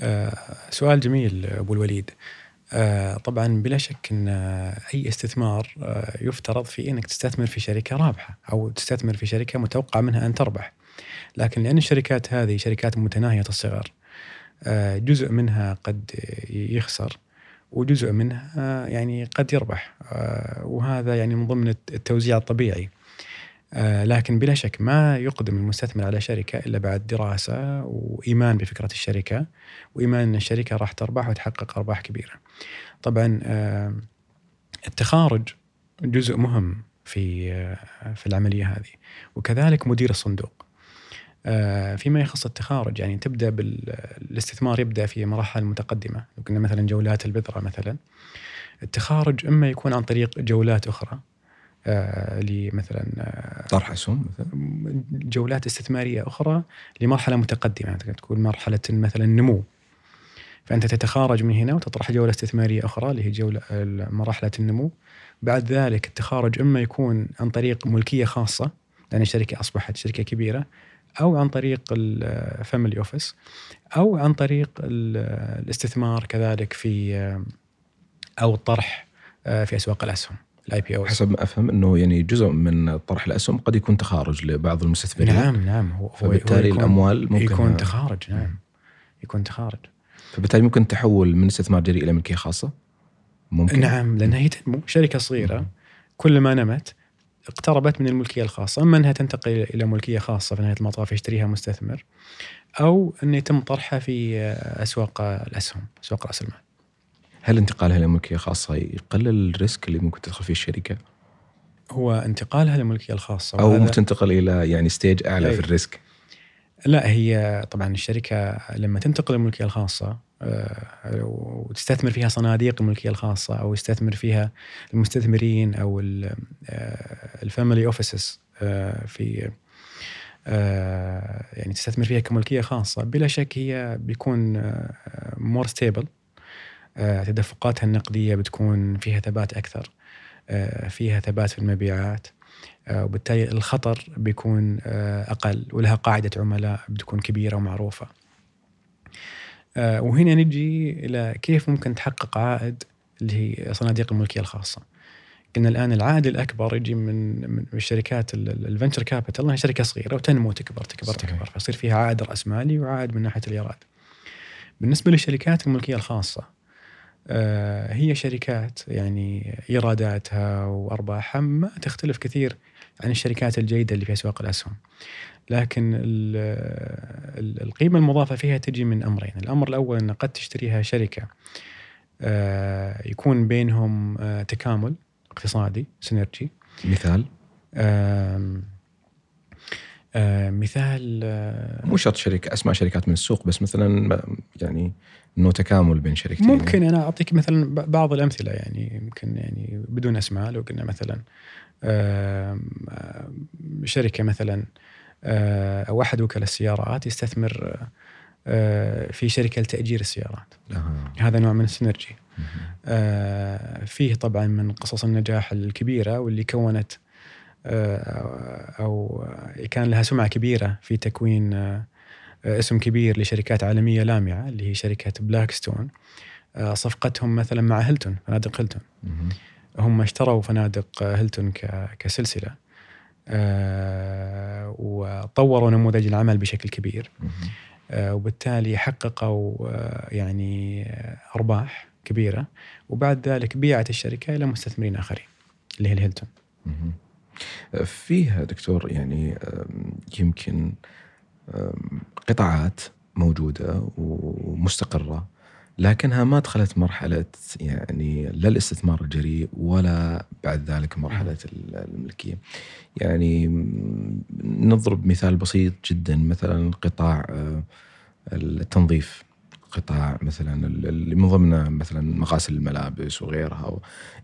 Speaker 1: آه سؤال جميل أبو الوليد. آه، طبعا بلا شك إن أي استثمار آه، يفترض في إنك تستثمر في شركة رابحة أو تستثمر في شركة متوقع منها أن تربح. لكن لأن الشركات هذه شركات متناهية الصغر آه، جزء منها قد يخسر وجزء منها يعني قد يربح وهذا يعني من ضمن التوزيع الطبيعي. آه، لكن بلا شك ما يقدم المستثمر على شركة إلا بعد دراسة وإيمان بفكرة الشركة وإيمان أن الشركة راح تربح وتحقق أرباح كبيرة. طبعا آه، التخارج جزء مهم في آه، في العملية هذه وكذلك مدير الصندوق. فيما يخص التخارج يعني تبدأ بالاستثمار يبدأ في مراحل متقدمة، لو كنا مثلا جولات البذرة مثلا. التخارج إما يكون عن طريق جولات أخرى آه لمثلا
Speaker 2: آه طرح أسهم مثلا.
Speaker 1: جولات استثمارية أخرى لمرحلة متقدمة. تكون مرحلة مثلا نمو. فأنت تتخارج من هنا وتطرح جولة استثمارية أخرى اللي هي جولة مرحله النمو. بعد ذلك التخارج إما يكون عن طريق ملكية خاصة لأن الشركة أصبحت شركة كبيرة. أو عن طريق ال family office أو عن طريق الاستثمار كذلك في أو الطرح آه، في أسواق الأسهم ال IPO
Speaker 2: حسب ما أفهم إنه يعني جزء من طرح الأسهم قد يكون تخارج لبعض المستثمرين.
Speaker 1: نعم نعم هو
Speaker 2: فبالتالي
Speaker 1: هو يكون
Speaker 2: الأموال ممكن
Speaker 1: يكون تخارج نعم يكون تخارج.
Speaker 2: فبالتالي ممكن تحول من استثمار جريء إلى ملكية خاصة؟ ممكن.
Speaker 1: نعم لأنها هي تنمو شركة صغيرة كل ما نمت اقتربت من الملكية الخاصة أما أنها تنتقل إلى ملكية خاصة في نهاية المطاف يشتريها مستثمر أو انه يتم طرحها في أسواق الأسهم أسواق رأس المال
Speaker 2: هل انتقالها إلى ملكية خاصة يقلل ال risk اللي ممكن تدخل فيه الشركة؟
Speaker 1: هو انتقالها للملكيه
Speaker 2: الخاصة
Speaker 1: أو
Speaker 2: ممكن تنتقل إلى يعني stage أعلى
Speaker 1: أي.
Speaker 2: في ال risk
Speaker 1: لا هي طبعا الشركة لما تنتقل للملكيه الخاصة آه، وتستثمر فيها صناديق الملكية الخاصة أو يستثمر فيها المستثمرين أو ال family offices في آه، يعني تستثمر فيها كملكية خاصة بلا شك هي بيكون more stable تدفقاتها النقدية بتكون فيها ثبات أكثر آه، فيها ثبات في المبيعات آه، وبالتالي الخطر بيكون آه، أقل ولها قاعدة عملاء بتكون كبيرة ومعروفة. آه، وهنا نجي إلى كيف ممكن تحقق عائد اللي هي صناديق الملكية الخاصة. قلنا الآن العائد الأكبر يجي من من الشركات الفنتشر كابيتال انها شركة صغيرة وتنمو تكبر تكبر
Speaker 2: صحيح.
Speaker 1: تكبر فيصير فيها عائد رأس مالي وعائد من ناحية الإيراد. بالنسبة للشركات الملكية الخاصة آه، هي شركات يعني إيراداتها وأرباحها ما تختلف كثير عن الشركات الجيدة اللي في أسواق الأسهم. لكن ال- ال- القيمة المضافة فيها تجي من أمرين، الأمر الأول أن قد تشتريها شركة آه، يكون بينهم آه، تكامل اقتصادي سينرجي
Speaker 2: مثال؟
Speaker 1: آه، مثال آه،
Speaker 2: مو شرط شركة أسماء شركات من السوق بس مثلا يعني انه تكامل بين شركتين.
Speaker 1: ممكن أنا أعطيك مثلا بعض الأمثلة يعني يمكن يعني بدون أسماء لو قلنا مثلا شركة مثلا أو احد وكلاء السيارات يستثمر آه، في شركة لتأجير السيارات
Speaker 2: أها.
Speaker 1: هذا نوع من ال
Speaker 2: synergy.
Speaker 1: آه، فيه طبعا من قصص النجاح الكبيرة واللي كونت آه، أو كان لها سمعة كبيرة في تكوين آه، اسم كبير لشركات عالمية لامعة اللي هي شركة بلاك ستون آه، صفقتهم مثلا مع هيلتون فنادق هيلتون. هم اشتروا فنادق هيلتون ك- كسلسلة آه، وطوروا نموذج العمل بشكل كبير. آه، وبالتالي حققوا آه، يعني آه، أرباح كبيرة وبعد ذلك بيعت الشركة إلى مستثمرين آخرين اللي هي الهيلتون.
Speaker 2: فيها دكتور يعني يمكن قطاعات موجودة ومستقرة لكنها ما دخلت مرحلة يعني لا الاستثمار الجريء ولا بعد ذلك مرحلة الملكية. يعني نضرب مثال بسيط جدا مثلا قطاع أه، التنظيف. قطاع مثلا اللي من ضمنه مثلا مغاسل الملابس وغيرها. و...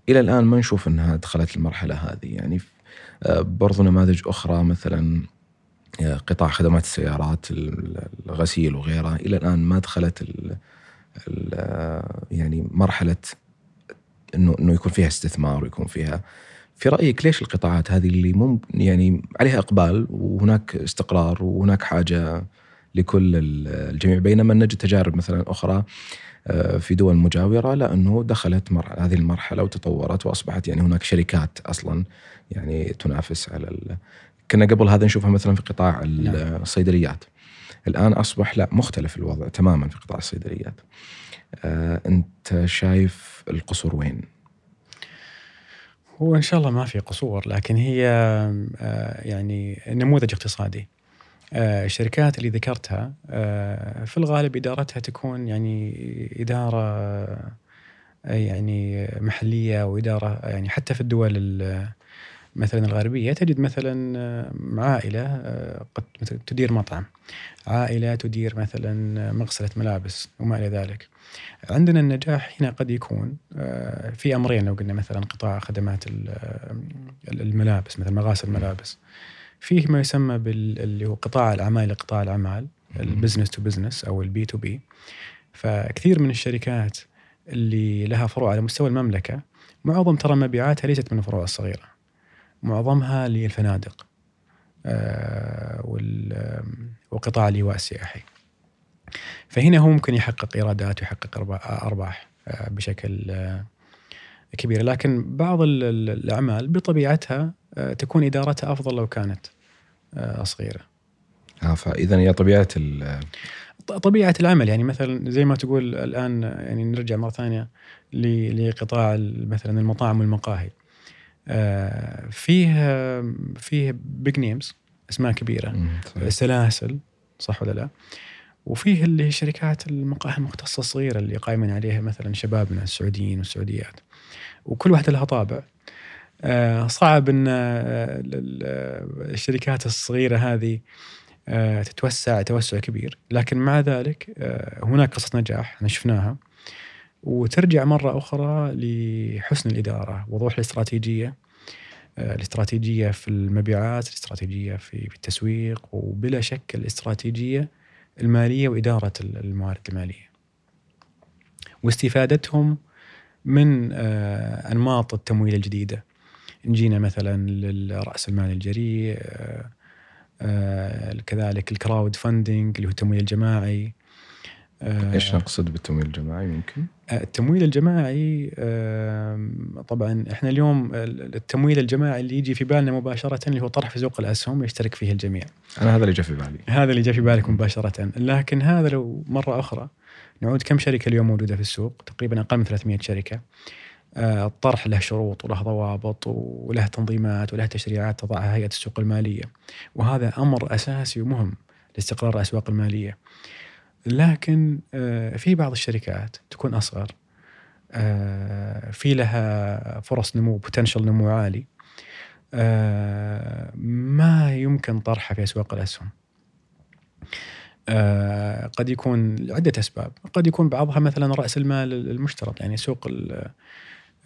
Speaker 2: إلى الآن ما نشوف إنها دخلت المرحلة هذه. يعني آه، برضو نماذج أخرى مثلا آه، قطاع خدمات السيارات ال- الغسيل وغيرها. إلى الآن ما دخلت آه، يعني مرحلة انه إنه يكون فيها استثمار ويكون فيها في رأيك ليش القطاعات هذه اللي مم يعني عليها إقبال وهناك استقرار وهناك حاجة لكل ال- الجميع بينما نجد تجارب مثلا أخرى آه، في دول مجاورة لا إنه دخلت مر... هذه المرحلة وتطورت وأصبحت يعني هناك شركات أصلا يعني تنافس على ال... كنا قبل هذا نشوفها مثلا في قطاع
Speaker 1: نعم.
Speaker 2: الصيدليات الآن أصبح لا مختلف الوضع تماما في قطاع الصيدليات آه، أنت شايف القصور وين؟
Speaker 1: هو إن شاء الله ما في قصور لكن هي آه، يعني نموذج اقتصادي آه، الشركات اللي ذكرتها في الغالب إدارتها تكون يعني إدارة يعني محلية واداره يعني حتى في الدول ال- مثلا الغربية تجد مثلا آه، عائلة آه، قد مثلا تدير مطعم. عائلة تدير مثلا مغسلة ملابس وما إلى ذلك. عندنا النجاح هنا قد يكون آه، في أمرين. لو قلنا مثلا قطاع خدمات ال- آه، الملابس مثل مغاسل الملابس. فيه ما يسمى بال اللي هو قطاع الأعمال لقطاع الأعمال ال business to business أو ال B2B فكثير من الشركات اللي لها فروع على مستوى المملكة معظم ترى مبيعاتها ليست من الفروع الصغيرة. معظمها للفنادق آه، وقطاع الايواء السياحي فهنا هو ممكن يحقق إيرادات ويحقق أرباح آه، بشكل آه، كبيره لكن بعض الأعمال بطبيعتها تكون إدارتها أفضل لو كانت صغيرة.
Speaker 2: آه فاذا هي طبيعة
Speaker 1: طبيعة العمل يعني مثلا زي ما تقول الآن يعني نرجع مرة ثانية لقطاع مثلا المطاعم والمقاهي. آه، فيه فيه بيج نيمز أسماء كبيرة. سلاسل صح ولا لا؟ وفيه اللي هي شركات المقاهي المختصة الصغيرة اللي قائمين عليها مثلا شبابنا السعوديين والسعوديات. وكل واحدة لها طابع. آه، صعب إن آه، الشركات الصغيرة هذه تتوسع توسع كبير. لكن مع ذلك هناك قصص نجاح إحنا شفناها. وترجع مرة أخرى لحسن الإدارة وضوح الاستراتيجية. آه، الاستراتيجية في المبيعات الاستراتيجية في التسويق وبلا شك الاستراتيجية المالية وإدارة الموارد المالية. واستفادتهم من آه، أنماط التمويل الجديدة. نجينا مثلا للرأس المال الجريء آه، كذلك الكراود فاندنج اللي هو التمويل الجماعي.
Speaker 2: إيش نقصد بالتمويل الجماعي يمكن؟
Speaker 1: آه، التمويل الجماعي طبعا إحنا اليوم التمويل الجماعي اللي يجي في بالنا مباشره اللي هو طرح في سوق الأسهم يشترك فيه الجميع.
Speaker 2: أنا هذا اللي جاء في بالي.
Speaker 1: هذا اللي جاء في بالك مباشره، لكن هذا لو مرة أخرى نعود كم شركة اليوم موجودة في السوق؟ تقريبا أقل من 300 شركة. آه، الطرح له شروط وله ضوابط وله تنظيمات وله تشريعات تضعها هيئة السوق المالية. وهذا أمر أساسي ومهم لاستقرار الأسواق المالية. لكن آه، في بعض الشركات تكون أصغر آه، في لها فرص نمو بوتنشل نمو عالي آه، ما يمكن طرحها في أسواق الأسهم. قد يكون لعدة أسباب. قد يكون بعضها مثلا رأس المال المشترط يعني سوق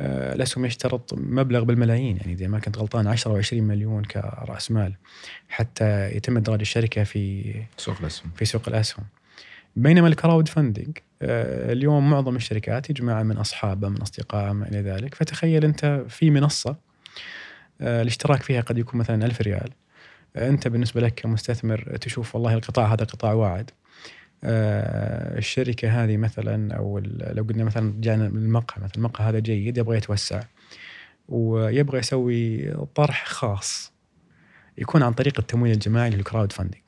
Speaker 1: الأسهم يشترط مبلغ بالملايين يعني إذا ما كنت غلطان 10 و20 مليون كرأس مال حتى يتم إدراج الشركة في
Speaker 2: سوق الأسهم.
Speaker 1: في سوق الأسهم. بينما ال crowdfunding آه، اليوم معظم الشركات يجمع من اصحابه من اصدقائه ما إلى ذلك. فتخيل أنت في منصة آه، الاشتراك فيها قد يكون مثلا ألف ريال. آه، أنت بالنسبة لك كمستثمر تشوف والله القطاع هذا قطاع واعد. الشركة هذه مثلا أو لو قلنا مثلا من المقهى مثلا المقهى هذا جيد يبغى يتوسع. ويبغى يسوي طرح خاص يكون عن طريق التمويل الجماعي لل crowdfunding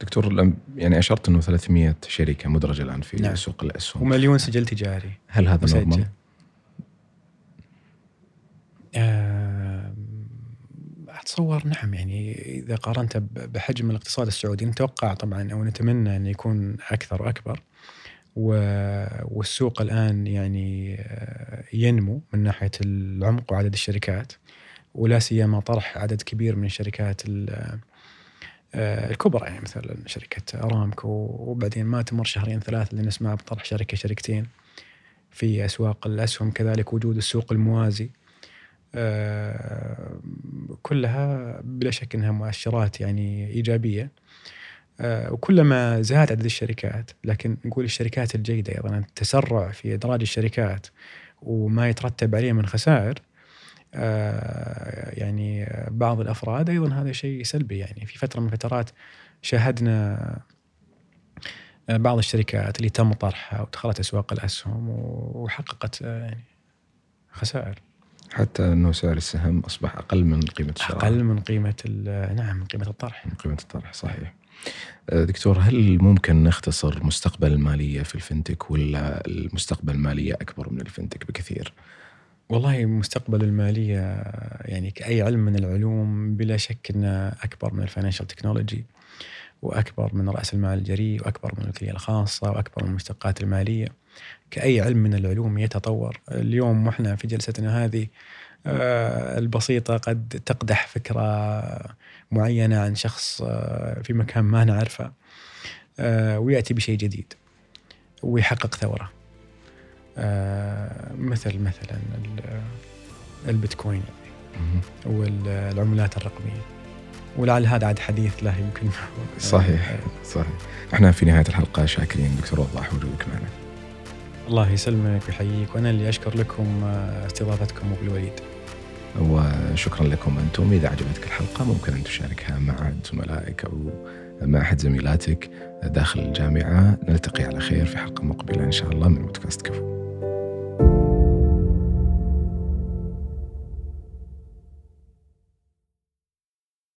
Speaker 2: دكتور يعني أشرت إنه 300 شركة مدرجة الآن في نعم. سوق الاسهم
Speaker 1: ومليون سجل تجاري.
Speaker 2: هل هذا normal؟
Speaker 1: أه أتصور نعم يعني إذا قارنت بحجم الاقتصاد السعودي نتوقع طبعا أو نتمنى انه يكون أكثر وأكبر. والسوق الآن يعني آه، ينمو من ناحية العمق وعدد الشركات. ولا سيما طرح عدد كبير من الشركات الكبرى يعني مثلا شركة أرامكو وبعدين ما تمر شهرين ثلاث اللي نسمع بطرح شركة شركتين في أسواق الأسهم كذلك وجود السوق الموازي. آه، كلها بلا شك إنها مؤشرات يعني إيجابية. آه، وكلما زاد عدد الشركات لكن نقول الشركات الجيدة أيضا التسرع في إدراج الشركات وما يترتب عليه من خسائر آه، يعني بعض الأفراد أيضا هذا شيء سلبي. يعني في فترة من الفترات شاهدنا آه، بعض الشركات اللي تم طرحها ودخلت أسواق الأسهم وحققت آه، يعني خسائر.
Speaker 2: حتى أنه سعر السهم أصبح أقل من قيمة الشراء.
Speaker 1: أقل من قيمة نعم من قيمة الطرح.
Speaker 2: من قيمة الطرح صحيح. دكتور هل ممكن نختصر مستقبل المالية في الفنتك ولا المستقبل المالية أكبر من الفنتك بكثير؟
Speaker 1: والله مستقبل المالية يعني كأي علم من العلوم بلا شك أنه أكبر من ال financial technology وأكبر من رأس المال الجريء وأكبر من الملكية الخاصة وأكبر من المشتقات المالية. كأي علم من العلوم يتطور. اليوم وإحنا في جلستنا هذه آه، البسيطة قد تقدح فكرة معينة عن شخص آه، في مكان ما نعرفه آه، ويأتي بشيء جديد ويحقق ثورة. مثل مثلا البيتكوين يعني والعملات الرقمية. ولعل هذا عاد حديث له يمكن.
Speaker 2: صحيح صحيح. إحنا في نهاية الحلقة شاكرين دكتور وضاح وجودك معنا.
Speaker 1: الله يسلمك ويحييك وأنا اللي أشكر لكم آه، استضافتكم أبو الوليد.
Speaker 2: وشكرا لكم أنتم. إذا عجبتك الحلقة ممكن أن تشاركها مع زملائك أو مع أحد زميلاتك داخل الجامعة. نلتقي على خير في حلقة مقبلة إن شاء الله من بودكاست كفو.